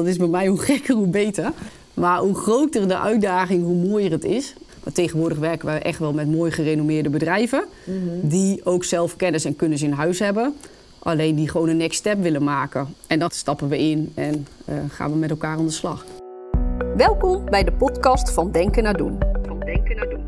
dat is bij mij hoe gekker, hoe beter. Maar hoe groter de uitdaging, hoe mooier het is. Maar tegenwoordig werken wij echt wel met mooi gerenommeerde bedrijven. Die ook zelf kennis en kunnis in huis hebben. Alleen die gewoon een next step willen maken. En dat stappen we in en eh, gaan we met elkaar aan de slag. Welkom bij de podcast van Denken naar Doen. Van denken naar doen.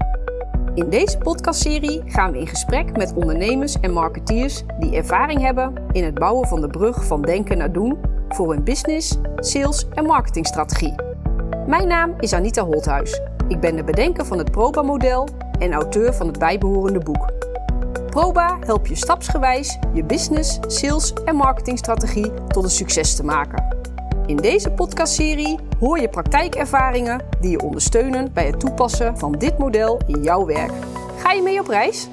In deze podcastserie gaan we in gesprek met ondernemers en marketeers die ervaring hebben in het bouwen van de brug van denken naar doen voor hun business, sales en marketingstrategie. Mijn naam is Anita Holthuis. Ik ben de bedenker van het Proba-model en auteur van het bijbehorende boek. Proba helpt je stapsgewijs je business, sales en marketingstrategie tot een succes te maken. In deze podcastserie hoor je praktijkervaringen die je ondersteunen bij het toepassen van dit model in jouw werk. Ga je mee op reis?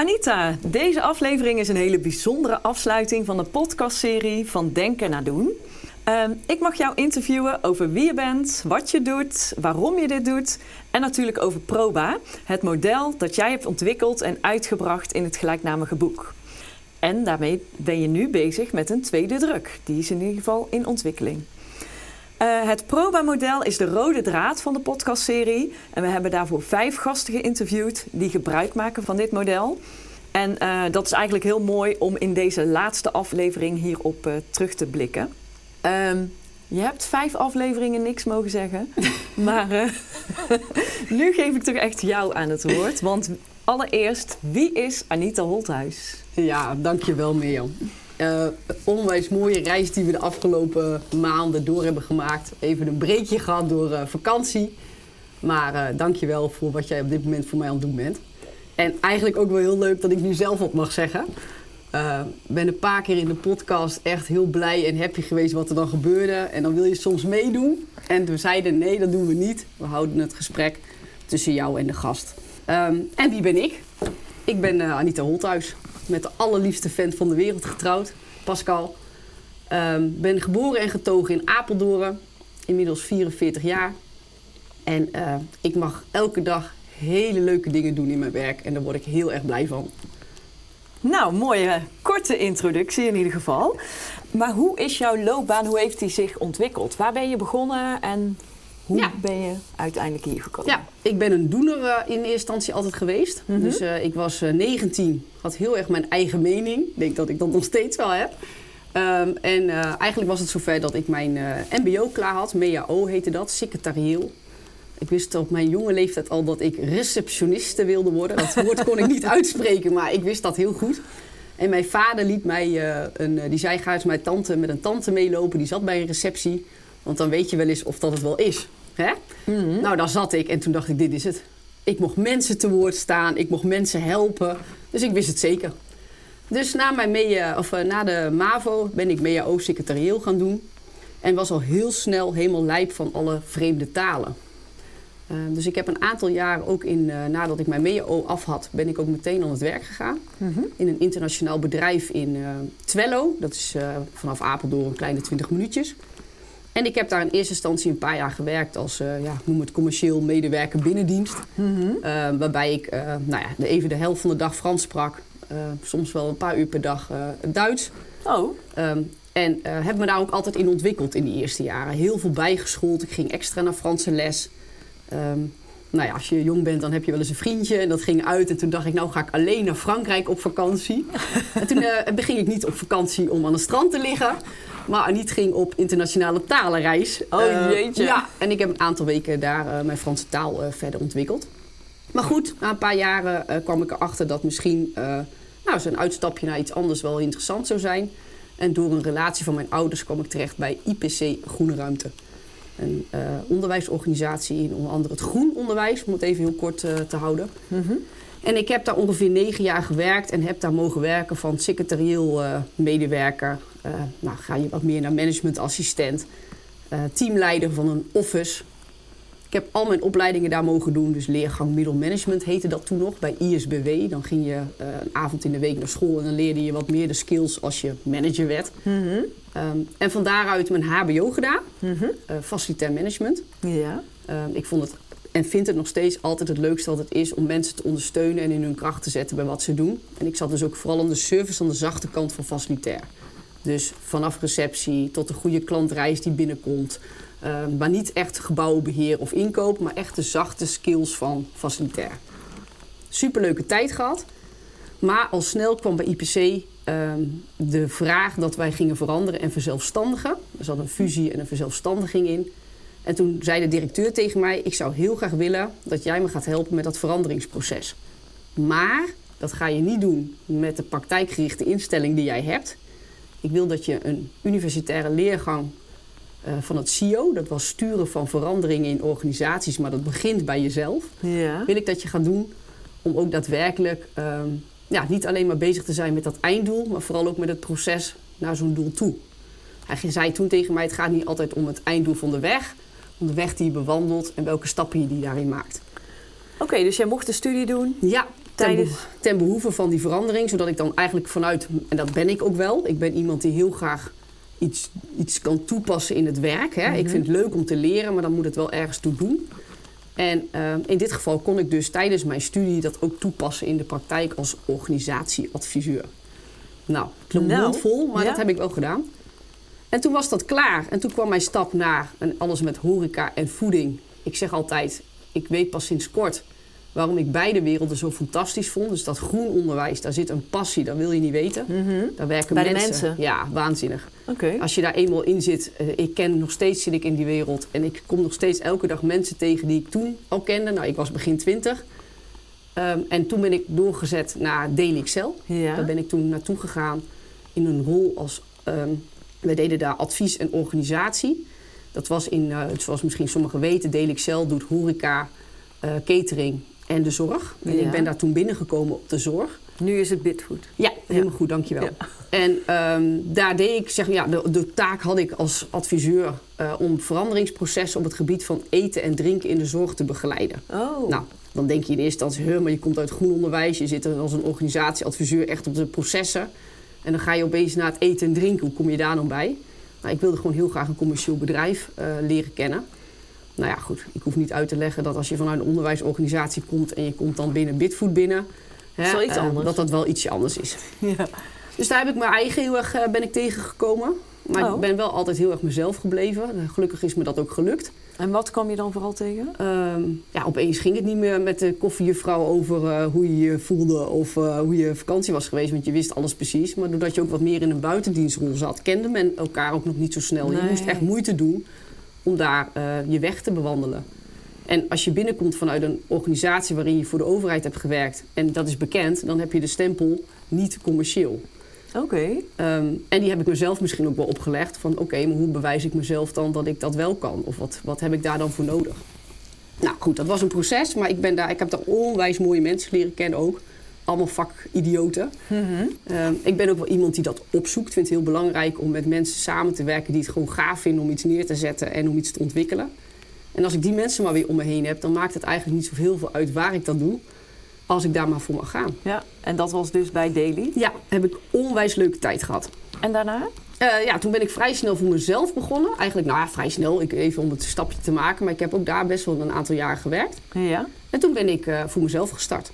Anita, deze aflevering is een hele bijzondere afsluiting van de podcastserie van Denken naar Doen. Ehm, ik mag jou interviewen over wie je bent, wat je doet, waarom je dit doet en natuurlijk over Proba, het model dat jij hebt ontwikkeld en uitgebracht in het gelijknamige boek. En daarmee ben je nu bezig met een tweede druk. Die is in ieder geval in ontwikkeling. Uh, het Proba-model is de rode draad van de podcastserie. En we hebben daarvoor vijf gasten geïnterviewd die gebruik maken van dit model. En uh, dat is eigenlijk heel mooi om in deze laatste aflevering hierop uh, terug te blikken. Um, je hebt vijf afleveringen niks mogen zeggen. maar nu geef ik toch echt jou aan het woord. Want allereerst, wie is Anita Holthuis? Ja, dankjewel Mirjam. Uh, onwijs mooie reis die we de afgelopen maanden door hebben gemaakt. Even een breekje gehad door uh, vakantie. Maar uh, dankjewel voor wat jij op dit moment voor mij aan het doen bent. En eigenlijk ook wel heel leuk dat ik nu zelf op mag zeggen. Ben een paar keer in de podcast echt heel blij en happy geweest wat er dan gebeurde. En dan wil je soms meedoen. En we zeiden nee, dat doen we niet. We houden het gesprek tussen jou en de gast. Um, en wie ben ik? Ik ben Anita Holthuis met de allerliefste vent van de wereld getrouwd, Pascal. Um, ben geboren en getogen in Apeldoorn, inmiddels 44 jaar. En uh, ik mag elke dag hele leuke dingen doen in mijn werk en daar word ik heel erg blij van. Nou, mooie korte introductie in ieder geval. Maar hoe is jouw loopbaan, hoe heeft die zich ontwikkeld? Waar ben je begonnen en hoe ja. ben je uiteindelijk hier gekomen? Ja, ik ben een doener uh, in eerste instantie altijd geweest. Mm -hmm. Dus uh, ik was uh, 19, had heel erg mijn eigen mening. Ik denk dat ik dat nog steeds wel heb. Um, en eigenlijk was het zover dat ik mijn MBO klaar had. MEAO heette dat, secretarieel. Ik wist op mijn jonge leeftijd al dat ik receptioniste wilde worden. Dat woord kon ik niet uitspreken, maar ik wist dat heel goed. En mijn vader liet mij, een, die zei ga eens mijn tante, met een tante meelopen. Die zat bij een receptie. Want dan weet je wel eens of dat het wel is. Hè? Mm -hmm. Nou, daar zat ik en toen dacht ik, dit is het. Ik mocht mensen te woord staan, ik mocht mensen helpen. Dus ik wist het zeker. Dus na, mijn MEA, of, uh, na de MAVO ben ik MEAO-secretarieel gaan doen. En was al heel snel helemaal lijp van alle vreemde talen. Uh, dus ik heb een aantal jaren ook in, uh, nadat ik mijn MEAO af had, ben ik ook meteen aan het werk gegaan. Mm -hmm. In een internationaal bedrijf in Twello. Dat is vanaf Apeldoorn een kleine 20 minuutjes. En ik heb daar in eerste instantie een paar jaar gewerkt als, uh, ja, noem het commercieel medewerker binnendienst. Mm -hmm. uh, waarbij ik uh, nou ja, even de helft van de dag Frans sprak. soms wel een paar uur per dag Duits. Oh. Um, en heb me daar ook altijd in ontwikkeld in die eerste jaren. Heel veel bijgeschoold. Ik ging extra naar Franse les. Um, nou ja, als je jong bent, dan heb je wel eens een vriendje. En dat ging uit. En toen dacht ik, nou ga ik alleen naar Frankrijk op vakantie. en toen ging ik niet op vakantie om aan het strand te liggen. Maar Aniet ging op internationale talenreis. Oh uh, jeetje. Ja, en ik heb een aantal weken daar uh, mijn Franse taal uh, verder ontwikkeld. Maar goed, na een paar jaren kwam ik erachter dat misschien nou, zo'n uitstapje naar iets anders wel interessant zou zijn. En door een relatie van mijn ouders kwam ik terecht bij IPC Groene Ruimte. Een onderwijsorganisatie in onder andere het groen onderwijs, om het even heel kort te houden. Mm -hmm. En ik heb daar ongeveer negen jaar gewerkt en heb daar mogen werken van secretarieel uh, medewerker. Uh, nou, ga je wat meer naar managementassistent, uh, teamleider van een office. Ik heb al mijn opleidingen daar mogen doen, dus leergang middelmanagement heette dat toen nog bij ISBW. Dan ging je een avond in de week naar school en dan leerde je wat meer de skills als je manager werd. Mm -hmm. um, en van daaruit mijn HBO gedaan, mm -hmm. facilitair management. Ja. Um, ik vond het en vind het nog steeds altijd het leukste wat het is om mensen te ondersteunen en in hun kracht te zetten bij wat ze doen. En ik zat dus ook vooral aan de service aan de zachte kant van facilitair. Dus vanaf receptie tot de goede klantreis die binnenkomt. Uh, maar niet echt gebouwenbeheer of inkoop, maar echt de zachte skills van facilitair. Superleuke tijd gehad. Maar al snel kwam bij IPC ehm, de vraag dat wij gingen veranderen en verzelfstandigen. Er zat een fusie en een verzelfstandiging in. En toen zei de directeur tegen mij: Ik zou heel graag willen dat jij me gaat helpen met dat veranderingsproces. Maar dat ga je niet doen met de praktijkgerichte instelling die jij hebt. Ik wil dat je een universitaire leergang uh, van het CIO, dat was sturen van veranderingen in organisaties, maar dat begint bij jezelf. Ja. Wil ik dat je gaat doen om ook daadwerkelijk uh, ja, niet alleen maar bezig te zijn met dat einddoel, maar vooral ook met het proces naar zo'n doel toe. Hij zei toen tegen mij: Het gaat niet altijd om het einddoel van de weg, om de weg die je bewandelt en welke stappen je die daarin maakt. Oké, dus jij mocht de studie doen? Ja, tijdens... ten, behoeve van die verandering, zodat ik dan eigenlijk vanuit, en dat ben ik ook wel, ik ben iemand die heel graag iets, iets kan toepassen in het werk. Hè. Ik mhm. vind het leuk om te leren, maar dan moet het wel ergens toe doen. En uh, in dit geval kon ik dus tijdens mijn studie dat ook toepassen in de praktijk als organisatieadviseur. Nou, loopt nou, vol, maar dat heb ik wel gedaan. En toen was dat klaar. En toen kwam mijn stap naar en alles met horeca en voeding. Ik zeg altijd, ik weet pas sinds kort waarom ik beide werelden zo fantastisch vond. Dus dat groen onderwijs, daar zit een passie, dat wil je niet weten. Mm Daar werken Bij mensen. De mensen. Ja, waanzinnig. Okay. Als je daar eenmaal in zit, uh, ik ken nog steeds zit ik in die wereld. En ik kom nog steeds elke dag mensen tegen die ik toen al kende. Nou, ik was begin twintig. Um, en toen ben ik doorgezet naar Daily Excel. Ja. Daar ben ik toen naartoe gegaan in een rol als um, wij deden daar advies en organisatie. Dat was in, uh, zoals misschien sommigen weten, DLXL doet horeca, uh, catering en de zorg. En ik ben daar toen binnengekomen op de zorg. Nu is het Bitfood. Ja, helemaal goed, dankjewel. Ja. En um, daar deed ik, zeg ja, de, de, taak had ik als adviseur uh, om veranderingsprocessen op het gebied van eten en drinken in de zorg te begeleiden. Oh. Nou, dan denk je in eerste instantie, maar je komt uit groen onderwijs, je zit als een organisatieadviseur echt op de processen. En dan ga je opeens naar het eten en drinken. Hoe kom je daar dan bij? Nou, ik wilde gewoon heel graag een commercieel bedrijf uh, leren kennen. Nou ja, goed. Ik hoef niet uit te leggen dat als je vanuit een onderwijsorganisatie komt en je komt dan binnen Bitfood binnen, hè, iets uh, dat dat wel ietsje anders is. Ja. Dus daar heb ik mijn eigen heel erg uh, ben ik tegengekomen. Maar oh. ik ben wel altijd heel erg mezelf gebleven. Gelukkig is me dat ook gelukt. En wat kwam je dan vooral tegen? Um, ja, opeens ging het niet meer met de koffiejuffrouw over uh, hoe je je voelde of uh, hoe je vakantie was geweest, want je wist alles precies. Maar doordat je ook wat meer in een buitendienstrol zat, kende men elkaar ook nog niet zo snel. Nee. Je moest echt moeite doen om daar uh, je weg te bewandelen. En als je binnenkomt vanuit een organisatie waarin je voor de overheid hebt gewerkt en dat is bekend, dan heb je de stempel niet commercieel. Oké. Um, en die heb ik mezelf misschien ook wel opgelegd. Van oké, maar hoe bewijs ik mezelf dan dat ik dat wel kan? Of wat, wat heb ik daar dan voor nodig? Nou goed, dat was een proces. Maar ik, ben daar, ik heb daar onwijs mooie mensen leren kennen ook. Allemaal vakidioten. Mm um, ik ben ook wel iemand die dat opzoekt. Ik vind het heel belangrijk om met mensen samen te werken die het gewoon gaaf vinden om iets neer te zetten en om iets te ontwikkelen. En als ik die mensen maar weer om me heen heb, dan maakt het eigenlijk niet zo heel veel uit waar ik dat doe als ik daar maar voor mag gaan. Ja, en dat was dus bij Daily? Ja, heb ik onwijs leuke tijd gehad. En daarna? Uh, ja, toen ben ik vrij snel voor mezelf begonnen. Eigenlijk, nou ja, vrij snel. Ik, even om het stapje te maken. Maar ik heb ook daar best wel een aantal jaar gewerkt. Ja. En toen ben ik uh, voor mezelf gestart.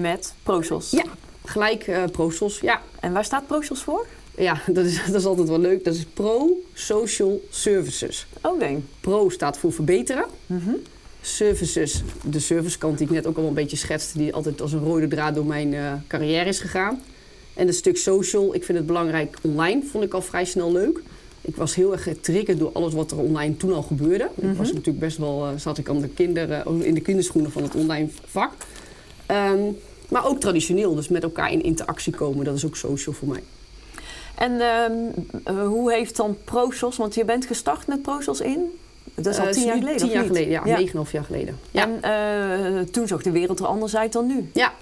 Met ProSos? Ja, gelijk uh, ProSos, ja. En waar staat ProSos voor? Ja, dat is, dat is altijd wel leuk. Dat is Pro Social Services. Oh, nee. Pro staat voor verbeteren. Mm services, de servicekant die ik net ook al een beetje schetste, die altijd als een rode draad door mijn uh, carrière is gegaan. En het stuk social, ik vind het belangrijk online, vond ik al vrij snel leuk. Ik was heel erg getriggerd door alles wat er online toen al gebeurde. Mm -hmm. Ik was mhm. natuurlijk best wel, uh, zat ik aan de kinderen, in de kinderschoenen van het online vak. Um, maar ook traditioneel, dus met elkaar in interactie komen, dat is ook social voor mij. En um, hoe heeft dan ProSos, want je bent gestart met ProSos in dat is al uh, tien jaar geleden, Tien jaar geleden, ja. Negen ja. jaar geleden. Ja. En uh, toen zag de wereld er anders uit dan nu. Ja.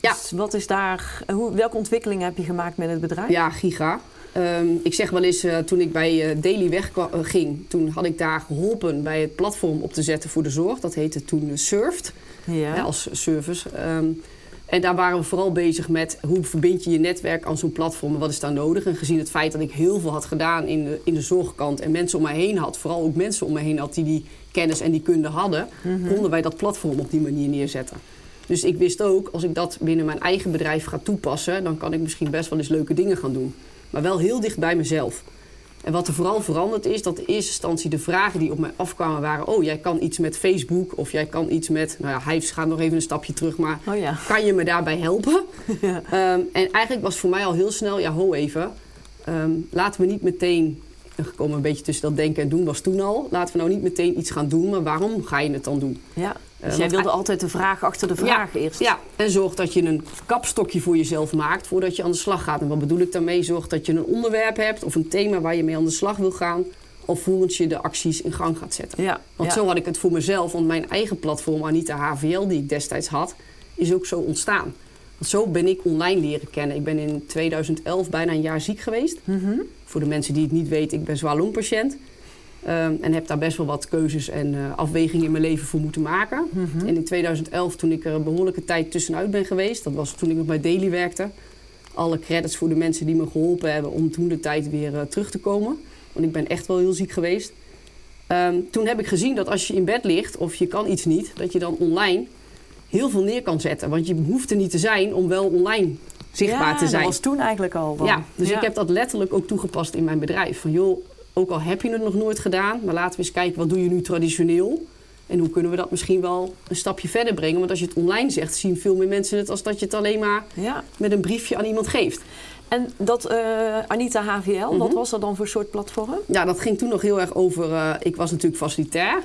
ja. Dus wat is daar... Hoe, welke ontwikkelingen heb je gemaakt met het bedrijf? Ja, giga. Um, ik zeg wel eens, uh, toen ik bij Daily wegging... toen had ik daar geholpen bij het platform op te zetten voor de zorg. Dat heette toen Surft, ja. als service. Um, en daar waren we vooral bezig met hoe verbind je je netwerk aan zo'n platform en wat is daar nodig. En gezien het feit dat ik heel veel had gedaan in de, in de zorgkant en mensen om mij heen had, vooral ook mensen om mij heen had die die kennis en die kunde hadden, mm konden wij dat platform op die manier neerzetten. Dus ik wist ook, als ik dat binnen mijn eigen bedrijf ga toepassen, dan kan ik misschien best wel eens leuke dingen gaan doen. maar wel heel dicht bij mezelf. En wat er vooral veranderd is, dat in eerste instantie de vragen die op mij afkwamen waren... oh, jij kan iets met Facebook of jij kan iets met... nou ja, hij gaat nog even een stapje terug, maar Oh ja. kan je me daarbij helpen? Ja. Ehm, en eigenlijk was voor mij al heel snel, ja, ho even. Ehm, laten we niet meteen, we komen een beetje tussen dat denken en doen, was toen al. Laten we nou niet meteen iets gaan doen, maar waarom ga je het dan doen? ja. Dus Eh, jij want wilde altijd de vraag achter de vraag ja, eerst. Ja, en zorg dat je een kapstokje voor jezelf maakt voordat je aan de slag gaat. En wat bedoel ik daarmee? Zorg dat je een onderwerp hebt of een thema waar je mee aan de slag wil gaan. Alvorens je de acties in gang gaat zetten. Ja, Want ja. zo had ik het voor mezelf, want mijn eigen platform Anita HVL die ik destijds had, is ook zo ontstaan. Zo ben ik online leren kennen. Ik ben in 2011 bijna een jaar ziek geweest. Mhm. Voor de mensen die het niet weten, ik ben zwaar longpatiënt. Ehm, en heb daar best wel wat keuzes en eh, afwegingen in mijn leven voor moeten maken. Mhm. En in 2011, toen ik er een behoorlijke tijd tussenuit ben geweest, dat was toen ik nog bij Daily werkte. Alle credits voor de mensen die me geholpen hebben om toen de tijd weer eh, terug te komen. Want ik ben echt wel heel ziek geweest. Ehm, toen heb ik gezien dat als je in bed ligt of je kan iets niet, dat je dan online heel veel neer kan zetten. Want je hoeft er niet te zijn om wel online zichtbaar Ja, te zijn. dat was toen eigenlijk al. wel. Ja, dus Ja. ik heb dat letterlijk ook toegepast in mijn bedrijf. Van joh, ook al heb je het nog nooit gedaan, maar laten we eens kijken wat doe je nu traditioneel. En hoe kunnen we dat misschien wel een stapje verder brengen? Want als je het online zegt, zien veel meer mensen het als dat je het alleen maar Ja. met een briefje aan iemand geeft. En dat eh, Anita HVL, wat was dat dan voor soort platform? Ja, dat ging toen nog heel erg over. eh, ik was natuurlijk facilitair.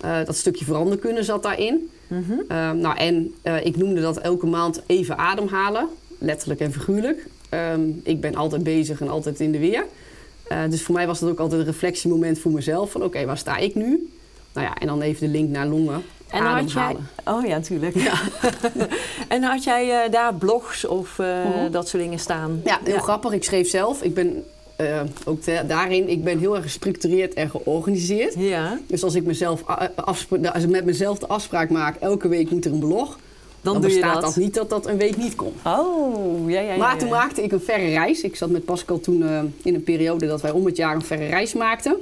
Eh, dat stukje veranderkunnen zat daarin. Mhm. Eh, nou, en eh, ik noemde dat elke maand even ademhalen, letterlijk en figuurlijk. Ehm, ik ben altijd bezig en altijd in de weer. Eh, dus voor mij was dat ook altijd een reflectiemoment voor mezelf. Van oké, waar sta ik nu? Nou ja, en dan even de link naar longen. En had jij... Oh ja, natuurlijk. en had jij eh, daar blogs of eh, Mhm. dat soort dingen staan? Ja, heel grappig. Ik schreef zelf. Ik ben eh, ook da- daarin, ik ben heel erg gestructureerd en georganiseerd. Ja, Dus als ik mezelf a- afspra- als ik met mezelf de afspraak maak, elke week moet er een blog. dan, Dan, doe je bestaat dat. dat. niet dat dat een week niet komt. Oh, ja, ja, ja. Maar toen maakte ik een verre reis. Ik zat met Pascal toen eh, in een periode dat wij om het jaar een verre reis maakten.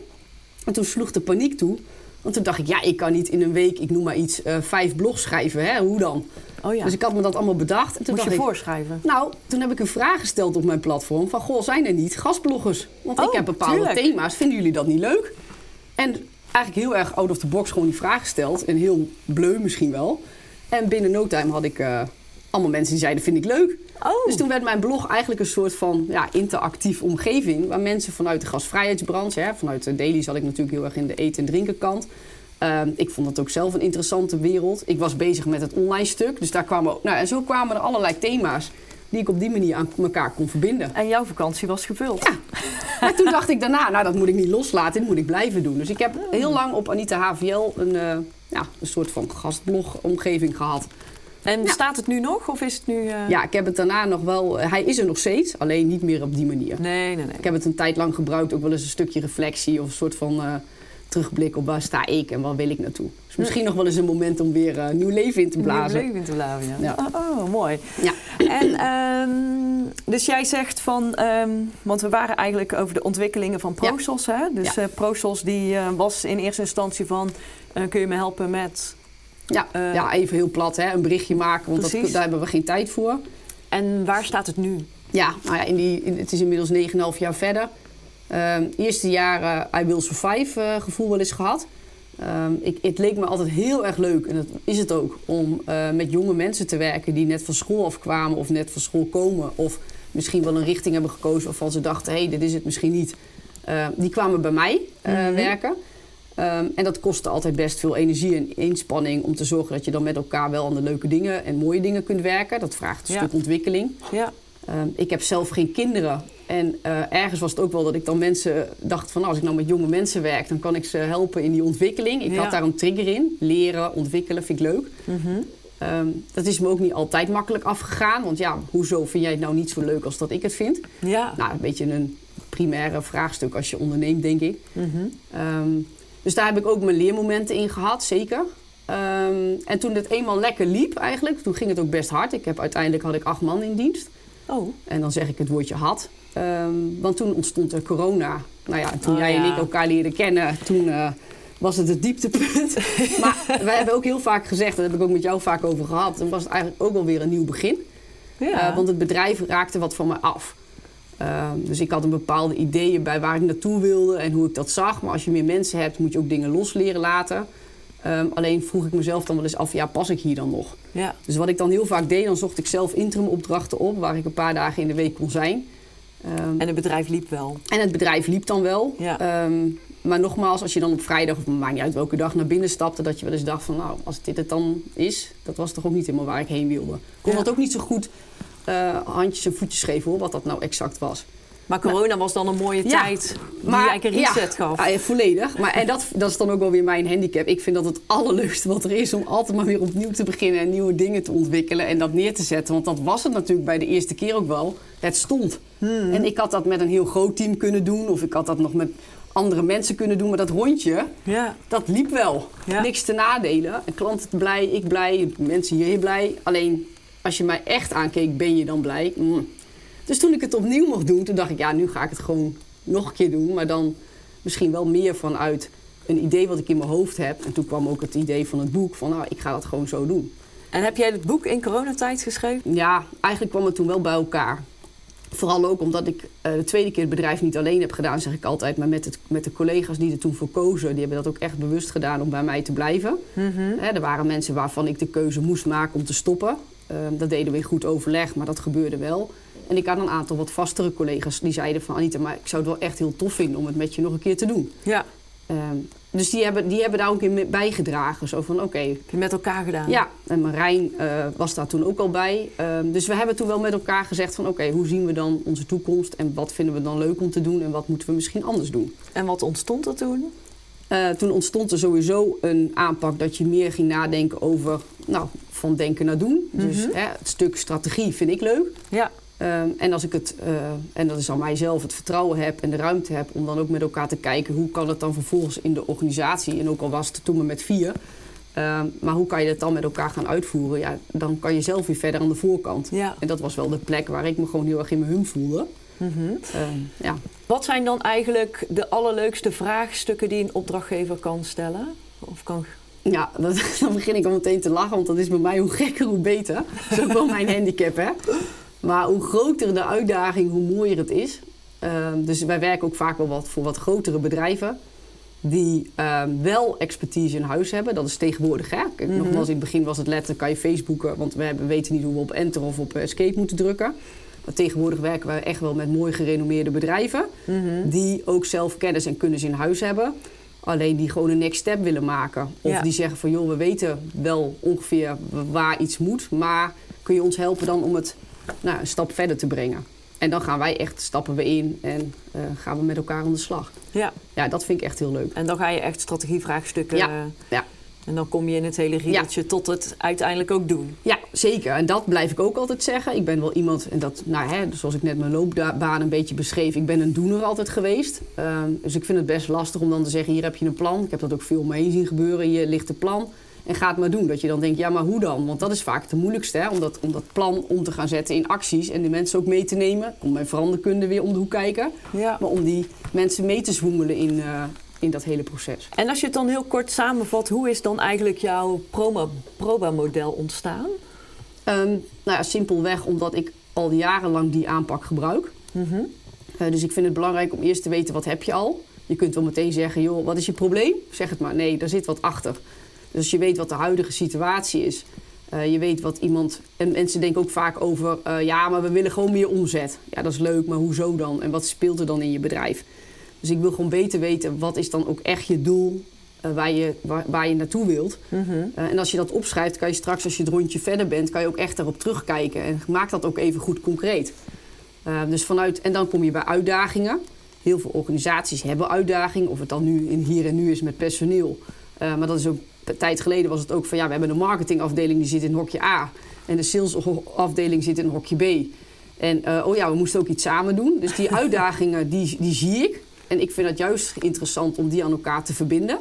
En toen sloeg de paniek toe. Want toen dacht ik, ja, ik kan niet in een week, ik noem maar iets, eh, vijf blogs schrijven. Hè? Hoe dan? Oh ja, Dus ik had me dat allemaal bedacht. En toen moest je ik, voorschrijven. nou, toen heb ik een vraag gesteld op mijn platform. Van, goh, zijn er niet gastbloggers? Want ik Oh, heb bepaalde tuurlijk. thema's. Vinden jullie dat niet leuk? En eigenlijk heel erg out of the box gewoon die vraag gesteld. En heel bleu misschien wel. En binnen no time had ik eh, allemaal mensen die zeiden, vind ik leuk. Oh, Dus toen werd mijn blog eigenlijk een soort van ja, interactief omgeving. Waar mensen vanuit de gastvrijheidsbranche, hè, vanuit de daily zat ik natuurlijk heel erg in de eten- en drinken kant. Ehm, ik vond dat ook zelf een interessante wereld. Ik was bezig met het online stuk. Dus daar kwamen ook, nou, en zo kwamen er allerlei thema's die ik op die manier aan elkaar kon verbinden. en jouw vakantie was gevuld. Ja. Maar toen dacht ik daarna, nou dat moet ik niet loslaten, dit moet ik blijven doen. Dus ik heb heel lang op Anita HVL een, eh, ja, een soort van gastblog-omgeving gehad. En Ja. staat het nu nog of is het nu... eh, Ja, ik heb het daarna nog wel, hij is er nog steeds, alleen niet meer op die manier. Nee, nee, nee. Ik heb het een tijd lang gebruikt, ook wel eens een stukje reflectie of een soort van eh, terugblik op waar sta ik en waar wil ik naartoe. Dus misschien nog wel eens een moment om weer eh, nieuw leven in te blazen. Nieuw leven te blazen, ja. Ja. Oh, oh, mooi. Ja. En ehm, dus jij zegt van, ehm, want we waren eigenlijk over de ontwikkelingen van Ja. ProSos, hè? Dus Ja. eh, ProSos die eh, was in eerste instantie van, eh, kun je me helpen met... Ja, Eh, ja, even heel plat, hè, een berichtje maken, want dat, daar hebben we geen tijd voor. En waar staat het nu? Ja, nou ja, in die, in- het is inmiddels 9,5 jaar verder. Ehm eerste jaar I Will Survive eh, gevoel wel eens gehad. Ehm, ik, het leek me altijd heel erg leuk, en dat is het ook, om eh, met jonge mensen te werken die net van school afkwamen of net van school komen. Of misschien wel een richting hebben gekozen waarvan ze dachten, hé, hey, dit is het misschien niet. Eh, die kwamen bij mij Mhm. werken. Ehm, en dat kostte altijd best veel energie en inspanning om te zorgen dat je dan met elkaar wel aan de leuke dingen en mooie dingen kunt werken. Dat vraagt een Ja. stuk ontwikkeling. Ja. Ehm, ik heb zelf geen kinderen. En eh, ergens was het ook wel dat ik dan mensen dacht van... nou, als ik nou met jonge mensen werk, dan kan ik ze helpen in die ontwikkeling. Ik Ja. had daar een trigger in. Leren, ontwikkelen, vind ik leuk. Mhm. Ehm, dat is me ook niet altijd makkelijk afgegaan. Want ja, hoezo vind jij het nou niet zo leuk als dat ik het vind? Ja. Nou, een beetje een primaire vraagstuk als je onderneemt, denk ik. Mhm. Ehm, dus daar heb ik ook mijn leermomenten in gehad, zeker. Ehm, en toen het eenmaal lekker liep eigenlijk, toen ging het ook best hard. Ik heb, uiteindelijk had ik acht man in dienst. Oh, En dan zeg ik het woordje had. Ehm, want toen ontstond er corona. Nou ja, toen Oh, jij en ik elkaar leerden kennen, toen eh, was het het dieptepunt. maar wij hebben ook heel vaak gezegd, daar heb ik ook met jou vaak over gehad. Toen was het eigenlijk ook wel weer een nieuw begin. ja. Eh, want het bedrijf raakte wat van me af. Ehm, dus ik had een bepaalde ideeën bij waar ik naartoe wilde en hoe ik dat zag. Maar als je meer mensen hebt, moet je ook dingen los leren laten. Ehm, alleen vroeg ik mezelf dan wel eens af, ja, pas ik hier dan nog? Ja. Dus wat ik dan heel vaak deed, dan zocht ik zelf interim opdrachten op... waar ik een paar dagen in de week kon zijn. Ehm, En het bedrijf liep wel. en het bedrijf liep dan wel. Ja. Maar nogmaals, als je dan op vrijdag, of maakt niet uit welke dag, naar binnen stapte... dat je wel eens dacht van, nou, als dit het dan is... dat was toch ook niet helemaal waar ik heen wilde. Ik kon Ja. dat ook niet zo goed handjes en voetjes geven, hoor, wat dat nou exact was. Maar corona was dan een mooie Ja, tijd die eigenlijk een reset ja, gaf. ja, volledig. Maar, en dat, dat is dan ook wel weer mijn handicap. Ik vind dat het allerleukste wat er is om altijd maar weer opnieuw te beginnen en nieuwe dingen te ontwikkelen en dat neer te zetten. Want dat was het natuurlijk bij de eerste keer ook wel. Het stond. Hmm. En ik had dat met een heel groot team kunnen doen of ik had dat nog met andere mensen kunnen doen. Maar dat rondje, Ja. dat liep wel. Niks te nadelen. En klanten blij, ik blij, mensen hier blij. Alleen als je mij echt aankeek, ben je dan blij? Mm. Dus toen ik het opnieuw mocht doen, toen dacht ik, ja, nu ga ik het gewoon nog een keer doen. Maar dan misschien wel meer vanuit een idee wat ik in mijn hoofd heb. En toen kwam ook het idee van het boek van, nou, ik ga dat gewoon zo doen. En heb jij het boek in coronatijd geschreven? Ja, eigenlijk kwam het toen wel bij elkaar. Vooral ook omdat ik eh, de tweede keer het bedrijf niet alleen heb gedaan, zeg ik altijd. Maar met, het, met de collega's die er toen voor kozen, die hebben dat ook echt bewust gedaan om bij mij te blijven. Hè, er waren mensen waarvan ik de keuze moest maken om te stoppen. Ehm, dat deden we in goed overleg, maar dat gebeurde wel. En ik had een aantal wat vastere collega's die zeiden van... Anita, maar ik zou het wel echt heel tof vinden om het met je nog een keer te doen. Ja. Ehm, dus die hebben, die hebben daar ook in bijgedragen. Zo van, oké, Heb je met elkaar gedaan? ja, en Marijn eh, was daar toen ook al bij. Ehm, dus we hebben toen wel met elkaar gezegd van... oké, hoe zien we dan onze toekomst en wat vinden we dan leuk om te doen... en wat moeten we misschien anders doen. En wat ontstond er toen? Eh, toen ontstond er sowieso een aanpak dat je meer ging nadenken over... nou, van denken naar doen. Dus hè, het stuk strategie vind ik leuk. Ja. Ehm, en als ik het, eh, en dat is aan mijzelf, het vertrouwen heb en de ruimte heb om dan ook met elkaar te kijken hoe kan het dan vervolgens in de organisatie, en ook al was het toen maar met vier, ehm, maar hoe kan je dat dan met elkaar gaan uitvoeren? Ja, dan kan je zelf weer verder aan de voorkant. Ja. En dat was wel de plek waar ik me gewoon heel erg in mijn hum voelde. Ehm, ja. Wat zijn dan eigenlijk de allerleukste vraagstukken die een opdrachtgever kan stellen? Of kan... Ja, dat, dan begin ik al meteen te lachen, want dat is bij mij hoe gekker, hoe beter. Dat is ook wel mijn handicap, hè. Maar hoe groter de uitdaging, hoe mooier het is. Ehm, dus wij werken ook vaak wel wat voor wat grotere bedrijven. Die ehm, wel expertise in huis hebben. Dat is tegenwoordig, hè. Kijk, Nogmaals, in het begin was het letterlijk, kan je Facebooken. Want we hebben, weten niet hoe we op enter of op escape moeten drukken. Maar tegenwoordig werken wij echt wel met mooi gerenommeerde bedrijven. Die ook zelf kennis en kunnis in huis hebben. Alleen die gewoon een next step willen maken. Of Ja. die zeggen van joh, we weten wel ongeveer waar iets moet. Maar kun je ons helpen dan om het nou, een stap verder te brengen? En dan gaan wij echt, stappen we in en eh, gaan we met elkaar aan de slag. Ja. Ja, dat vind ik echt heel leuk. En dan ga je echt strategievraagstukken... Ja. eh, Ja. En dan kom je in het hele riedeltje tot het uiteindelijk ook doen. Ja, zeker. En dat blijf ik ook altijd zeggen. Ik ben wel iemand, en dat, nou, hè, zoals ik net mijn loopbaan een beetje beschreef, ik ben een doener altijd geweest. Ehm, dus ik vind het best lastig om dan te zeggen: hier heb je een plan. Ik heb dat ook veel om me heen zien gebeuren. Hier ligt een plan. En ga het maar doen. Dat je dan denkt: ja, maar hoe dan? Want dat is vaak het moeilijkste, hè? Om, dat, om dat plan om te gaan zetten in acties en die mensen ook mee te nemen. Om mijn veranderkunde weer om de hoek kijken. Ja. Maar om die mensen mee te zwoemelen in, eh, in dat hele proces. En als je het dan heel kort samenvat, hoe is dan eigenlijk jouw proba-model ontstaan? Ehm, nou ja, simpelweg omdat ik al jarenlang die aanpak gebruik. Eh, dus ik vind het belangrijk om eerst te weten wat heb je al. Je kunt wel meteen zeggen, joh, wat is je probleem? Zeg het maar. Nee, daar zit wat achter. Dus als je weet wat de huidige situatie is. eh, je weet wat iemand... En mensen denken ook vaak over... eh, ja, maar we willen gewoon meer omzet. Ja, dat is leuk, maar hoezo dan? En wat speelt er dan in je bedrijf? Dus ik wil gewoon beter weten... wat is dan ook echt je doel... eh, waar, je, waar, waar je naartoe wilt. Eh, en als je dat opschrijft, kan je straks als je het rondje verder bent... kan je ook echt daarop terugkijken. En maak dat ook even goed concreet. Uh, dus vanuit, en dan kom je bij uitdagingen. Heel veel organisaties hebben uitdagingen. Of het dan nu in hier en nu is met personeel. Uh, maar dat is ook, een tijd geleden was het ook van ja, we hebben een marketingafdeling die zit in hokje A. En de salesafdeling zit in hokje B. En uh, oh ja, we moesten ook iets samen doen. Dus die uitdagingen, die, die zie ik. En ik vind het juist interessant om die aan elkaar te verbinden.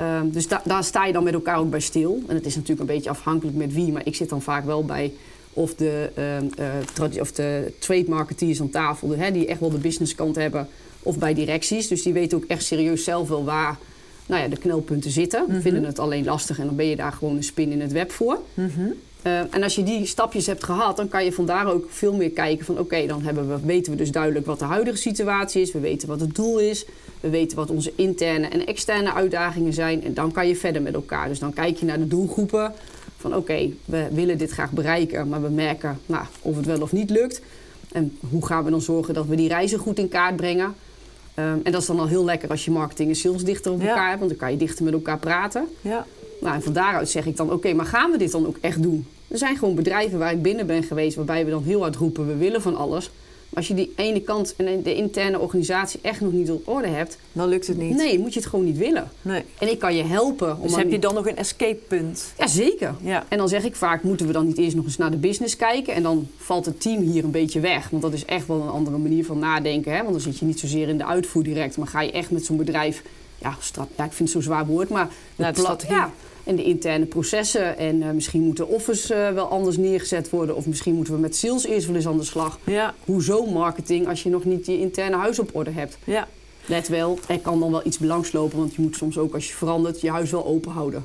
Uh, dus da daar sta je dan met elkaar ook bij stil. En het is natuurlijk een beetje afhankelijk met wie. Maar ik zit dan vaak wel bij of de, uh, uh, of de trade marketeers aan tafel, hè, die echt wel de businesskant hebben, of bij directies. Dus die weten ook echt serieus zelf wel waar nou ja, de knelpunten zitten. Mm -hmm. Vinden het alleen lastig en dan ben je daar gewoon een spin in het web voor. Mm -hmm. Eh, en als je die stapjes hebt gehad, dan kan je vandaar ook veel meer kijken van oké, dan hebben we, weten we dus duidelijk wat de huidige situatie is. We weten wat het doel is. We weten wat onze interne en externe uitdagingen zijn. En dan kan je verder met elkaar. Dus dan kijk je naar de doelgroepen van oké, we willen dit graag bereiken, maar we merken nou, of het wel of niet lukt. En hoe gaan we dan zorgen dat we die reizen goed in kaart brengen? Ehm, en dat is dan al heel lekker als je marketing en sales dichter op Ja. elkaar hebt, want dan kan je dichter met elkaar praten. Ja. Nou, en van daaruit zeg ik dan, oké, maar gaan we dit dan ook echt doen? Er zijn gewoon bedrijven waar ik binnen ben geweest, waarbij we dan heel hard roepen, we willen van alles. Maar als je die ene kant en de interne organisatie echt nog niet op orde hebt, Dan lukt het niet. nee, moet je het gewoon niet willen. Nee. En ik kan je helpen. Om Dus heb je dan nog een escape punt? Ja, zeker. Ja. En dan zeg ik vaak, moeten we dan niet eerst nog eens naar de business kijken? En dan valt het team hier een beetje weg. Want dat is echt wel een andere manier van nadenken. Hè? Want dan zit je niet zozeer in de uitvoer direct. Maar ga je echt met zo'n bedrijf... Ja, strat- ja, ik vind het zo'n zwaar woord, maar... Naar de strategie. Ja, en de interne processen. En eh, misschien moet de office eh, wel anders neergezet worden. Of misschien moeten we met sales eerst wel eens aan de slag. Ja. Hoezo marketing als je nog niet je interne huis op orde hebt? Ja. Let wel, er kan dan wel iets belangslopen. Want je moet soms ook als je verandert je huis wel open houden.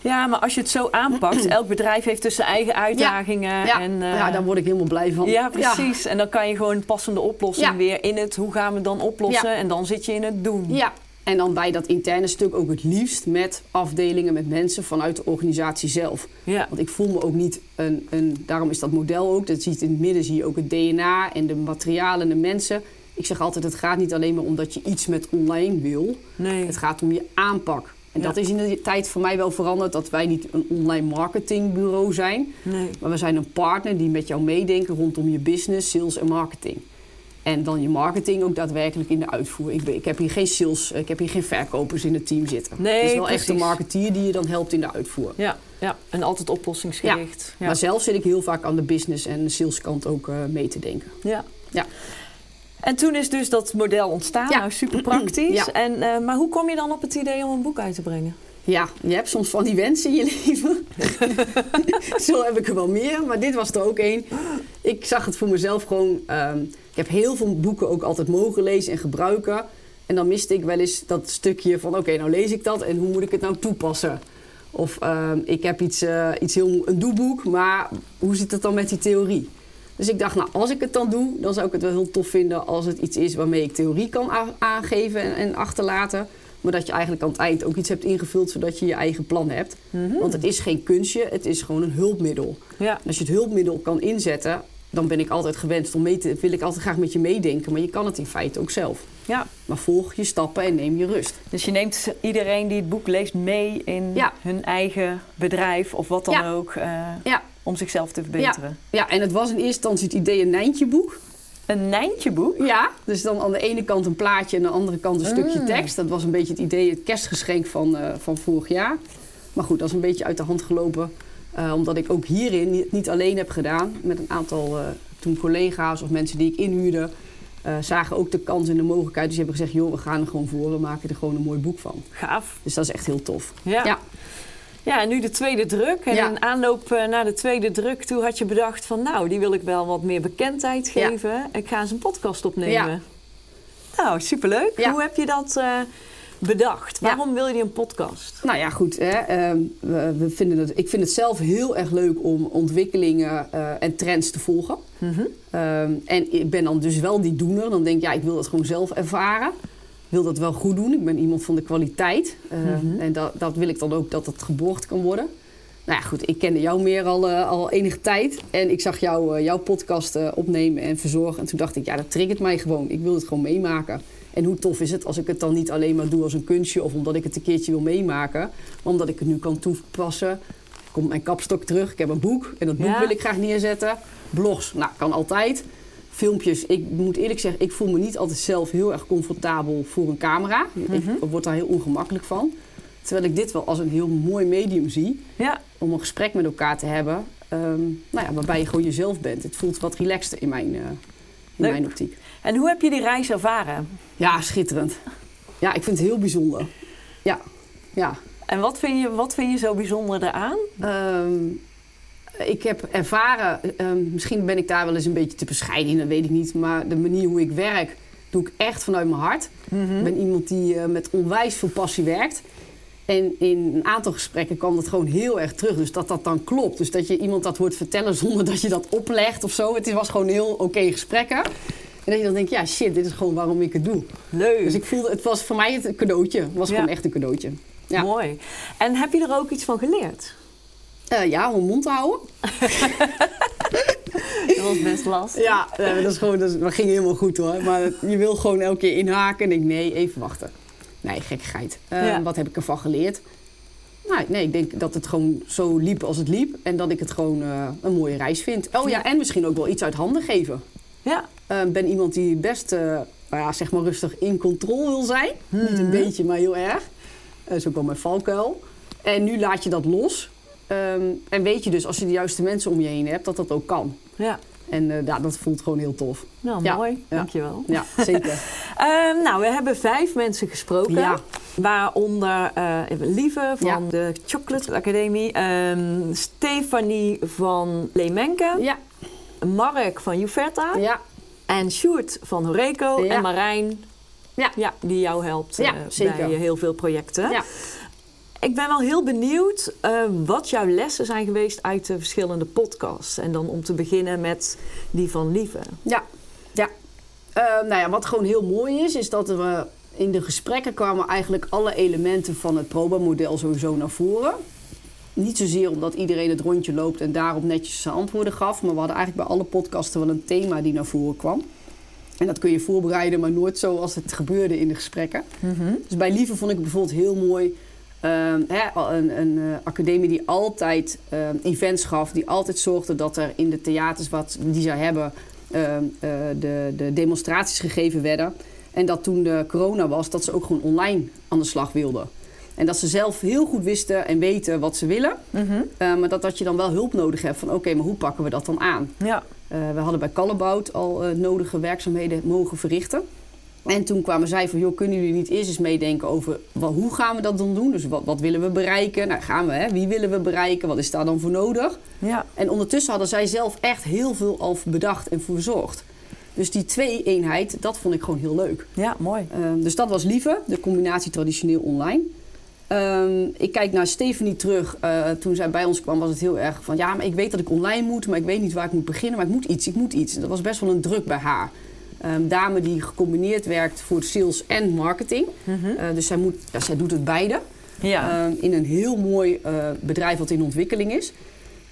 Ja, maar als je het zo aanpakt, elk bedrijf heeft dus zijn eigen uitdagingen. Ja, en, eh, ja, daar word ik helemaal blij van. ja, precies. En dan kan je gewoon een passende oplossing weer in het hoe gaan we dan oplossen. En dan zit je in het doen. Ja, en dan bij dat interne stuk ook het liefst met afdelingen, met mensen vanuit de organisatie zelf. Ja. Want ik voel me ook niet een, een daarom is dat model ook, dat ziet in het midden zie je ook het DNA en de materialen en de mensen. Ik zeg altijd, het gaat niet alleen maar omdat je iets met online wil. Nee. Het gaat om je aanpak. En Ja. dat is in de tijd voor mij wel veranderd, dat wij niet een online marketingbureau zijn. Nee. Maar we zijn een partner die met jou meedenken rondom je business, sales en marketing. En dan je marketing ook daadwerkelijk in de uitvoer. Ik, ik heb hier geen sales, ik heb hier geen verkopers in het team zitten. Nee, het is wel echt precies. marketeer die je dan helpt in de uitvoer. Ja, ja. En altijd oplossingsgericht. Ja. Maar zelf zit ik heel vaak aan de business en de saleskant ook eh, mee te denken. Ja. Ja. En toen is dus dat model ontstaan. Ja. Nou, super praktisch. Ja. En, eh, maar hoe kom je dan op het idee om een boek uit te brengen? Ja, je hebt soms van die wensen in je leven. Zo heb ik er wel meer, maar dit was er ook één. Ik zag het voor mezelf gewoon. ehm, ik heb heel veel boeken ook altijd mogen lezen en gebruiken. En dan miste ik wel eens dat stukje van: oké, nou lees ik dat en hoe moet ik het nou toepassen? Of ehm, ik heb iets, eh, iets heel, een doeboek, maar hoe zit het dan met die theorie? Dus ik dacht, nou, als ik het dan doe, dan zou ik het wel heel tof vinden als het iets is waarmee ik theorie kan aangeven en, en achterlaten. Maar dat je eigenlijk aan het eind ook iets hebt ingevuld, zodat je je eigen plan hebt. Want het is geen kunstje, het is gewoon een hulpmiddel. Ja. Als je het hulpmiddel kan inzetten, dan ben ik altijd gewenst om mee te... wil ik altijd graag met je meedenken, maar je kan het in feite ook zelf. ja. Maar volg je stappen en neem je rust. Dus je neemt iedereen die het boek leest mee in Ja. hun eigen bedrijf of wat dan Ja. ook. eh, Ja, om zichzelf te verbeteren. ja, en het was in eerste instantie het idee een Nijntje-boek. Een Nijntje-boek? Ja, dus dan aan de ene kant een plaatje en aan de andere kant een stukje Mm. tekst. Dat was een beetje het idee, het kerstgeschenk van, eh, van vorig jaar. Maar goed, dat is een beetje uit de hand gelopen. eh, omdat ik ook hierin niet, niet alleen heb gedaan. Met een aantal eh, toen collega's of mensen die ik inhuurde. zagen ook de kans en de mogelijkheid. Dus die hebben gezegd, joh, we gaan er gewoon voor. We maken er gewoon een mooi boek van. Gaaf. Dus dat is echt heel tof. Ja. Ja. Ja, en nu de tweede druk. En Ja. in aanloop eh, naar de tweede druk toe had je bedacht van... nou, die wil ik wel wat meer bekendheid Ja. geven. Ik ga eens een podcast opnemen. Ja. Nou, superleuk. Hoe heb je dat eh, bedacht? Ja. Waarom wil je een podcast? Nou ja, goed. Hè, ehm, we, we vinden het, ik vind het zelf heel erg leuk om ontwikkelingen eh, en trends te volgen. Mhm. Ehm, en ik ben dan dus wel die doener. Dan denk ik, ja, ik wil dat gewoon zelf ervaren. Ik wil dat wel goed doen. Ik ben iemand van de kwaliteit. Ehm, Mhm. En dat, dat wil ik dan ook dat het geborgd kan worden. Nou ja, goed. Ik kende jou meer al, eh, al enige tijd. En ik zag jou, eh, jouw podcast eh, opnemen en verzorgen. En toen dacht ik, ja, dat triggert mij gewoon. Ik wil het gewoon meemaken. En hoe tof is het als ik het dan niet alleen maar doe als een kunstje... of omdat ik het een keertje wil meemaken... maar omdat ik het nu kan toepassen. Komt mijn kapstok terug. Ik heb een boek en dat boek Ja. wil ik graag neerzetten. Blogs, nou, kan altijd. Filmpjes, ik moet eerlijk zeggen... ik voel me niet altijd zelf heel erg comfortabel voor een camera. Ik word daar heel ongemakkelijk van. Terwijl ik dit wel als een heel mooi medium zie... Ja, om een gesprek met elkaar te hebben... ehm, nou ja, waarbij je gewoon jezelf bent. Het voelt wat relaxter in mijn, eh, in Leuk. mijn optiek. en hoe heb je die reis ervaren? Ja, schitterend. Ja, ik vind het heel bijzonder. Ja, ja. En wat vind je, wat vind je zo bijzonder eraan? Ehm, ik heb ervaren, ehm, misschien ben ik daar wel eens een beetje te bescheiden in, dat weet ik niet. Maar de manier hoe ik werk, doe ik echt vanuit mijn hart. Mhm. Ik ben iemand die eh, met onwijs veel passie werkt. En in een aantal gesprekken kwam dat gewoon heel erg terug. Dus dat dat dan klopt. Dus dat je iemand dat hoort vertellen zonder dat je dat oplegt of zo. Het was gewoon heel oké gesprekken. En dat je dan denkt, ja shit, dit is gewoon waarom ik het doe. Leuk. Dus ik voelde, het was voor mij het cadeautje. Het was Ja. gewoon echt een cadeautje. Ja, Mooi. En heb je er ook iets van geleerd? Eh, ja om mond te houden. Dat was best lastig. Ja, nee, dat, is gewoon, dat, is- dat ging helemaal goed hoor. Maar je wil gewoon elke keer inhaken en ik nee, even wachten. Nee, gekkigheid. Eh, Ja. Wat heb ik ervan geleerd? Nou, nee, ik denk dat het gewoon zo liep als het liep. En dat ik het gewoon eh, een mooie reis vind. Oh ja, en misschien ook wel iets uit handen geven. Ja. Ik ben iemand die best, eh, nou ja, zeg maar rustig in controle wil zijn. Niet een beetje, maar heel erg. Dat is ook wel mijn valkuil. En nu laat je dat los. Ehm, en weet je dus, als je de juiste mensen om je heen hebt, dat dat ook kan. Ja. En eh, ja, dat voelt gewoon heel tof. Nou, Ja. mooi. Ja. Dankjewel. Ja, zeker. Ehm, nou, we hebben vijf mensen gesproken. Ja. Waaronder even Lieve van de Chocolate Academie. ehm, Stefanie van Leemenke. Ja, Mark van Juverta. ja, En Sjoerd van Horeco. En Marijn. Ja. Ja, die jou helpt eh, bij heel veel projecten. ja. Ik ben wel heel benieuwd eh, wat jouw lessen zijn geweest uit de verschillende podcasts. En dan om te beginnen met die van Lieve. Ja, ja. Eh, nou ja, wat gewoon heel mooi is, is dat we in de gesprekken kwamen eigenlijk alle elementen van het proba-model sowieso naar voren. Niet zozeer omdat iedereen het rondje loopt en daarop netjes zijn antwoorden gaf, maar we hadden eigenlijk bij alle podcasten wel een thema die naar voren kwam. En dat kun je voorbereiden, maar nooit zoals het gebeurde in de gesprekken. Dus bij Lieve vond ik bijvoorbeeld heel mooi. Ehm, een, een eh, academie die altijd ehm, events gaf, die altijd zorgde dat er in de theaters wat die zij hebben, ehm, eh, de, de demonstraties gegeven werden. En dat toen de corona was, dat ze ook gewoon online aan de slag wilden. En dat ze zelf heel goed wisten en weten wat ze willen. Eh, maar dat, dat je dan wel hulp nodig hebt van oké, maar hoe pakken we dat dan aan? Ja. Eh, we hadden bij Callebout al nodige werkzaamheden mogen verrichten. En toen kwamen zij van, joh, kunnen jullie niet eerst eens meedenken over wat, hoe gaan we dat dan doen? Dus wat, wat willen we bereiken? Nou, gaan we, hè? Wie willen we bereiken? Wat is daar dan voor nodig? Ja. En ondertussen hadden zij zelf echt heel veel al bedacht en verzorgd. Dus die twee-eenheid, dat vond ik gewoon heel leuk. Ja, mooi. Ehm, dus dat was Lieve, de combinatie traditioneel online. Ehm, ik kijk naar Stephanie terug. Eh, toen zij bij ons kwam was het heel erg van... ja, maar ik weet dat ik online moet, maar ik weet niet waar ik moet beginnen. Maar ik moet iets, ik moet iets. Dat was best wel een druk bij haar. Ehm dame die gecombineerd werkt voor sales en marketing. Eh, dus zij, moet, ja, zij doet het beide. Ja. Ehm, in een heel mooi eh, bedrijf wat in ontwikkeling is.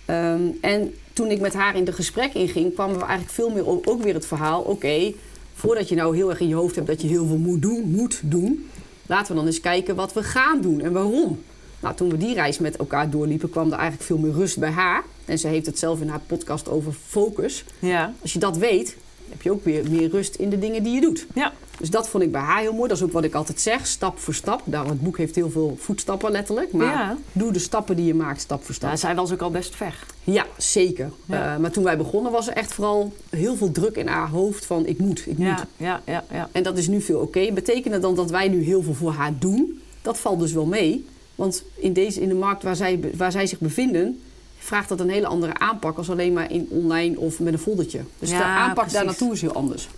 Ehm, en toen ik met haar in de gesprek inging, kwamen we eigenlijk veel meer op ook weer het verhaal: oké, voordat je nou heel erg in je hoofd hebt dat je heel veel moet doen, moet doen, laten we dan eens kijken wat we gaan doen en waarom. Nou, toen we die reis met elkaar doorliepen, kwam er eigenlijk veel meer rust bij haar. En ze heeft het zelf in haar podcast over focus. ja. Als je dat weet, heb je ook weer meer rust in de dingen die je doet. Ja. Dus dat vond ik bij haar heel mooi. Dat is ook wat ik altijd zeg, stap voor stap. Daarom, het boek heeft heel veel voetstappen letterlijk. Maar Ja. doe de stappen die je maakt, stap voor stap. Ja, zij was ook al best ver. Ja, zeker. Ja. Eh, maar toen wij begonnen was er echt vooral heel veel druk in haar hoofd van ik moet, ik moet. Ja, ja, ja. En dat is nu veel oké. Betekent het dan dat wij nu heel veel voor haar doen? Dat valt dus wel mee. Want in, deze, in de markt waar zij, waar zij zich bevinden... vraagt dat een hele andere aanpak... als alleen maar in online of met een foldertje. Dus Ja, de aanpak precies. daar naartoe is heel anders.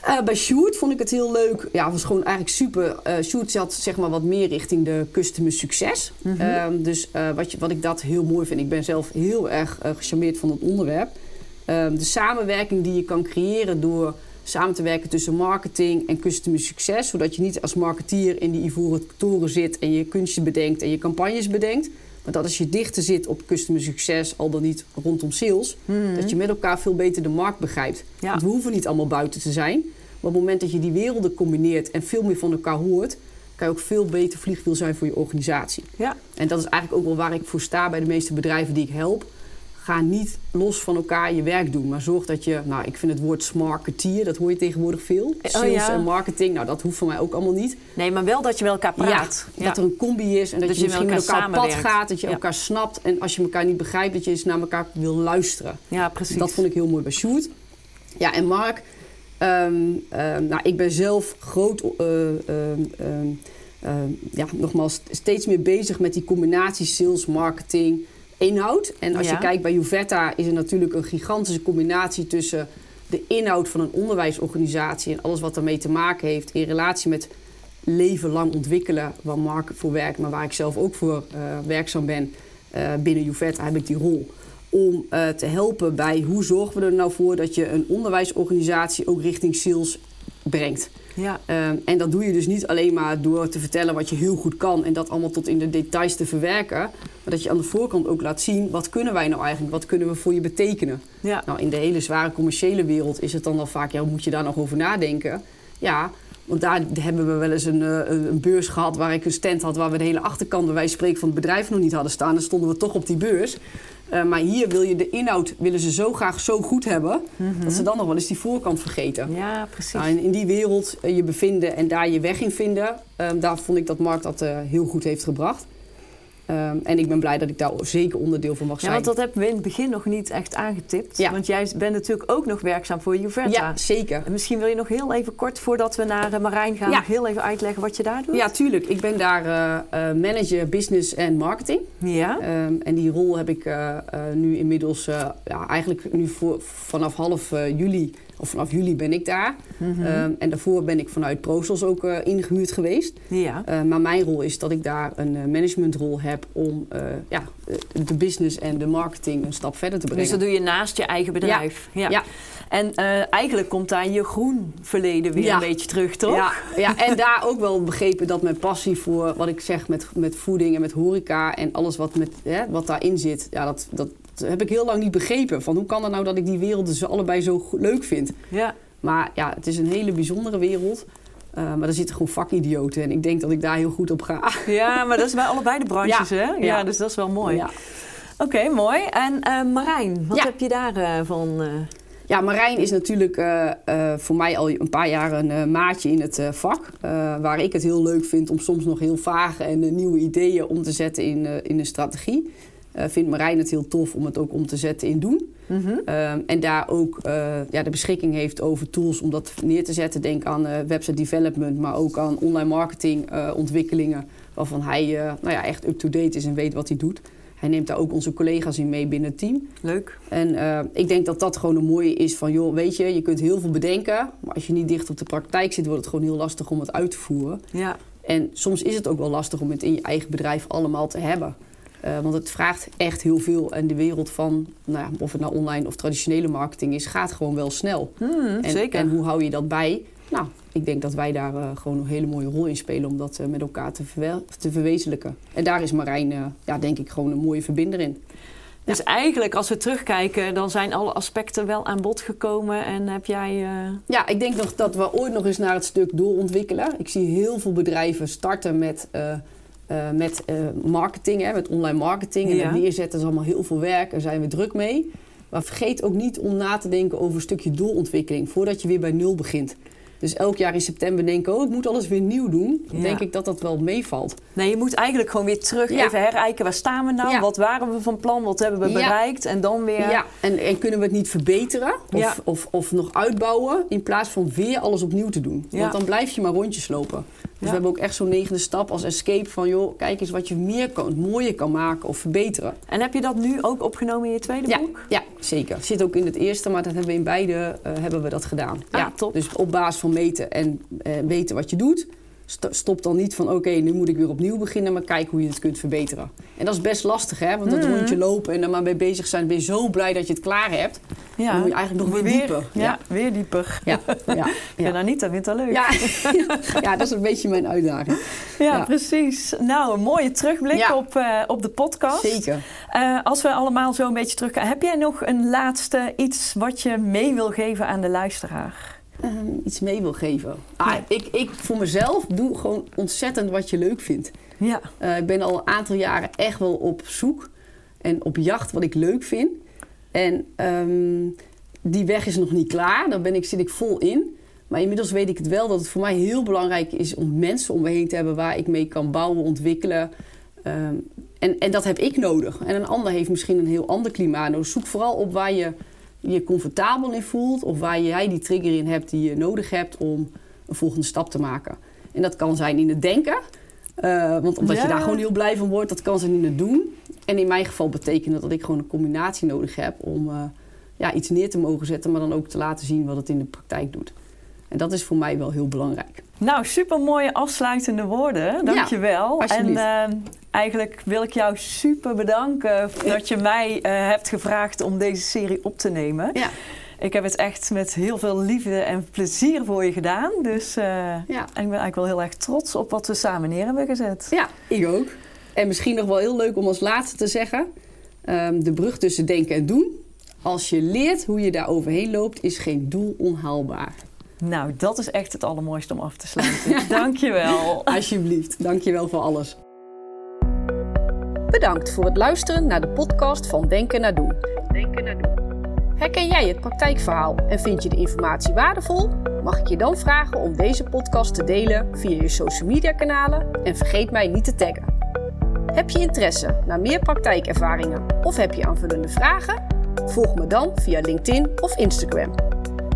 Eh, bij Sjoerd vond ik het heel leuk. Ja, het was gewoon eigenlijk super. Eh Sjoerd zat zeg maar wat meer richting de customer succes. Mhm. Ehm, dus eh, wat, je, wat ik dat heel mooi vind. Ik ben zelf heel erg gecharmeerd van het onderwerp. Ehm, de samenwerking die je kan creëren door samen te werken tussen marketing en customer succes. Zodat je niet als marketeer in die ivoren toren zit en je kunstjes bedenkt en je campagnes bedenkt. Maar dat als je dichter zit op customer succes, al dan niet rondom sales, dat je met elkaar veel beter de markt begrijpt. Ja. Want we hoeven niet allemaal buiten te zijn. Maar op het moment dat je die werelden combineert en veel meer van elkaar hoort, kan je ook veel beter vliegwiel zijn voor je organisatie. Ja. En dat is eigenlijk ook wel waar ik voor sta bij de meeste bedrijven die ik help. Ga niet los van elkaar je werk doen, maar zorg dat je, nou, ik vind het woord smarketeer, dat hoor je tegenwoordig veel. Sales ja. en marketing, nou, dat hoeft voor mij ook allemaal niet. Nee, maar wel dat je met elkaar praat. Ja, dat er een combi is en dat, Dat je, je met misschien met elkaar elkaar op pad gaat, dat je elkaar snapt. En als je elkaar niet begrijpt, dat je eens naar elkaar wil luisteren. Ja, precies. Dat vond ik heel mooi bij Sjoerd. Ja, en Mark. ehm, ehm, nou, ik ben zelf groot, eh, ehm, ja, nogmaals, steeds meer bezig met die combinatie sales, marketing, inhoud. En als Ja. je kijkt bij Juvetta is er natuurlijk een gigantische combinatie tussen de inhoud van een onderwijsorganisatie en alles wat daarmee te maken heeft in relatie met leven lang ontwikkelen, waar Mark voor werkt, maar waar ik zelf ook voor eh, werkzaam ben uh, binnen Juvetta, heb ik die rol. Om uh, te helpen bij hoe zorgen we er nou voor dat je een onderwijsorganisatie ook richting sales brengt. Ja. Um, en dat doe je dus niet alleen maar door te vertellen wat je heel goed kan en dat allemaal tot in de details te verwerken. Maar dat je aan de voorkant ook laat zien wat kunnen wij nou eigenlijk, wat kunnen we voor je betekenen. Ja. Nou, in de hele zware commerciële wereld is het dan al vaak, ja, moet je daar nog over nadenken? Ja, want daar hebben we wel eens een, een, beurs gehad waar ik een stand had waar we de hele achterkant, bij wijze van spreken, van het bedrijf nog niet hadden staan. Dan stonden we toch op die beurs. Uh, maar hier wil je de inhoud willen ze zo graag zo goed hebben mm -hmm. dat ze dan nog wel eens die voorkant vergeten. Ja, precies. Nou, in, in, die wereld uh, je bevinden en daar je weg in vinden, daar vond ik dat Mark dat heel goed heeft gebracht. Um, en ik ben blij dat ik daar zeker onderdeel van mag zijn. Ja, want dat hebben we in het begin nog niet echt aangetipt. Ja. Want jij bent natuurlijk ook nog werkzaam voor Juvetta. Ja, zeker. En misschien wil je nog heel even kort, voordat we naar Marijn gaan, Ja. heel even uitleggen wat je daar doet. Ja, tuurlijk. Ik ben daar eh, eh, manager business en marketing. Ja. Um, en die rol heb ik eh, eh, nu inmiddels, eh, ja, eigenlijk nu voor, vanaf half eh, juli, of vanaf juli ben ik daar. Mhm. Ehm, en daarvoor ben ik vanuit ProSos ook eh, ingehuurd geweest. ja. Uh, maar mijn rol is dat ik daar een uh, managementrol heb om uh, ja, de business en de marketing een stap verder te brengen. Dus dat doe je naast je eigen bedrijf. Ja. Ja. En eh, eigenlijk komt daar je groen verleden weer Ja. een beetje terug, toch? Ja, ja, en daar ook wel begrepen dat mijn passie voor wat ik zeg met, met voeding en met horeca en alles wat, met, hè, wat daarin zit, ja, dat, dat heb ik heel lang niet begrepen. Van hoe kan het nou dat ik die werelden zo allebei zo leuk vind? Ja. Maar ja, het is een hele bijzondere wereld. Uh, maar er zitten gewoon vakidioten en ik denk dat ik daar heel goed op ga. Ja, maar dat is bij allebei de branches, Ja. hè? Ja, Ja. dus dat is wel mooi. Ja. Oké, mooi. En eh, Marijn, wat heb je daarvan? eh Ja, Marijn is natuurlijk eh, eh, voor mij al een paar jaar een eh, maatje in het eh, vak. Eh, waar ik het heel leuk vind om soms nog heel vage en eh, nieuwe ideeën om te zetten in, eh, in een strategie. Eh vindt Marijn het heel tof om het ook om te zetten in doen. mhm. Ehm, en daar ook eh, ja, de beschikking heeft over tools om dat neer te zetten. Denk aan eh, website development, maar ook aan online marketing ontwikkelingen. Waarvan hij nou ja, echt up-to-date is en weet wat hij doet. Hij neemt daar ook onze collega's in mee binnen het team. Leuk. En ik denk dat dat gewoon een mooie is van, joh, weet je, je kunt heel veel bedenken. Maar als je niet dicht op de praktijk zit, wordt het gewoon heel lastig om het uit te voeren. Ja. En soms is het ook wel lastig om het in je eigen bedrijf allemaal te hebben. Eh, want het vraagt echt heel veel. En de wereld van, nou ja, of het nou online of traditionele marketing is, gaat gewoon wel snel. Hmm, En, zeker. en hoe hou je dat bij? Nou, ik denk dat wij daar eh, gewoon een hele mooie rol in spelen om dat eh, met elkaar te, te verwezenlijken. En daar is Marijn, ja, denk ik, gewoon een mooie verbinder in. Dus eigenlijk, als we terugkijken, dan zijn alle aspecten wel aan bod gekomen. En heb jij... Ja, ik denk nog dat we ooit nog eens naar het stuk doorontwikkelen. Ik zie heel veel bedrijven starten met, eh, met eh, marketing, hè, met online marketing. En Ja. dat neerzetten is allemaal heel veel werk. Daar zijn we druk mee. Maar vergeet ook niet om na te denken over een stukje doorontwikkeling. Voordat je weer bij nul begint. Dus elk jaar in september denken, oh, ik moet alles weer nieuw doen. Dan Ja. denk ik dat dat wel meevalt. Nee, je moet eigenlijk gewoon weer terug Ja. even herijken. Waar staan we nou? Ja. Wat waren we van plan? Wat hebben we bereikt? En dan weer... Ja, en, en kunnen we het niet verbeteren of, of, of nog uitbouwen in plaats van weer alles opnieuw te doen? Want dan blijf je maar rondjes lopen. Dus we hebben ook echt zo'n negende stap als escape van joh, kijk eens wat je meer kan, mooier kan maken of verbeteren. En heb je dat nu ook opgenomen in je tweede Ja, boek? ja, zeker. Zit ook in het eerste, maar dat hebben we in beide eh, hebben we dat gedaan. Ah, ja, top. Dus op basis van meten en eh, weten wat je doet, stop dan niet van oké, nu moet ik weer opnieuw beginnen, maar kijk hoe je het kunt verbeteren. En dat is best lastig, hè? Want dat Mhm. rondje lopen en er maar mee bezig zijn, ben je zo blij dat je het klaar hebt. Ja. Dan moet je eigenlijk nog weer dieper. Ja, Ja. weer dieper. Ja, ja, Ja. ja. Anita vindt dat leuk. Ja, ja, dat is een beetje mijn uitdaging. Ja, precies. Nou, een mooie terugblik op, eh, op de podcast. Zeker. Eh, als we allemaal zo een beetje teruggaan, heb jij nog een laatste iets wat je mee wil geven aan de luisteraar? Ehm, iets mee wil geven. Ah, Ja. ik, ik voor mezelf doe gewoon ontzettend wat je leuk vindt. Ja, Eh, ik ben al een aantal jaren echt wel op zoek en op jacht wat ik leuk vind. En ehm, die weg is nog niet klaar. Daar ben ik, zit ik vol in. Maar inmiddels weet ik het wel dat het voor mij heel belangrijk is om mensen om me heen te hebben waar ik mee kan bouwen, ontwikkelen. Ehm, en, en dat heb ik nodig. En een ander heeft misschien een heel ander klimaat nodig. Zoek vooral op waar je je comfortabel in voelt of waar jij die trigger in hebt die je nodig hebt om een volgende stap te maken. En dat kan zijn in het denken. Eh, want omdat Ja. je daar gewoon heel blij van wordt, dat kan zijn in het doen. En in mijn geval betekent dat dat ik gewoon een combinatie nodig heb om eh, ja, iets neer te mogen zetten, maar dan ook te laten zien wat het in de praktijk doet. En dat is voor mij wel heel belangrijk. Nou, super mooie afsluitende woorden. Dankjewel. Ja, en uh, eigenlijk wil ik jou super bedanken dat je mij uh, hebt gevraagd om deze serie op te nemen. Ja. Ik heb het echt met heel veel liefde en plezier voor je gedaan. Dus uh, ja. ik ben eigenlijk wel heel erg trots op wat we samen neer hebben gezet. Ja, ik ook. En misschien nog wel heel leuk om als laatste te zeggen: um, de brug tussen denken en doen. Als je leert hoe je daar overheen loopt, is geen doel onhaalbaar. Nou, dat is echt het allermooiste om af te sluiten. Dankjewel. Alsjeblieft. Dankjewel voor alles. Bedankt voor het luisteren naar de podcast van Denken naar Doen. Denken naar Doen. Herken jij het praktijkverhaal en vind je de informatie waardevol? Mag ik je dan vragen om deze podcast te delen via je social media kanalen en vergeet mij niet te taggen. Heb je interesse naar meer praktijkervaringen of heb je aanvullende vragen? Volg me dan via LinkedIn of Instagram.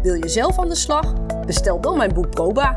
Wil je zelf aan de slag? Bestel dan mijn boek Proba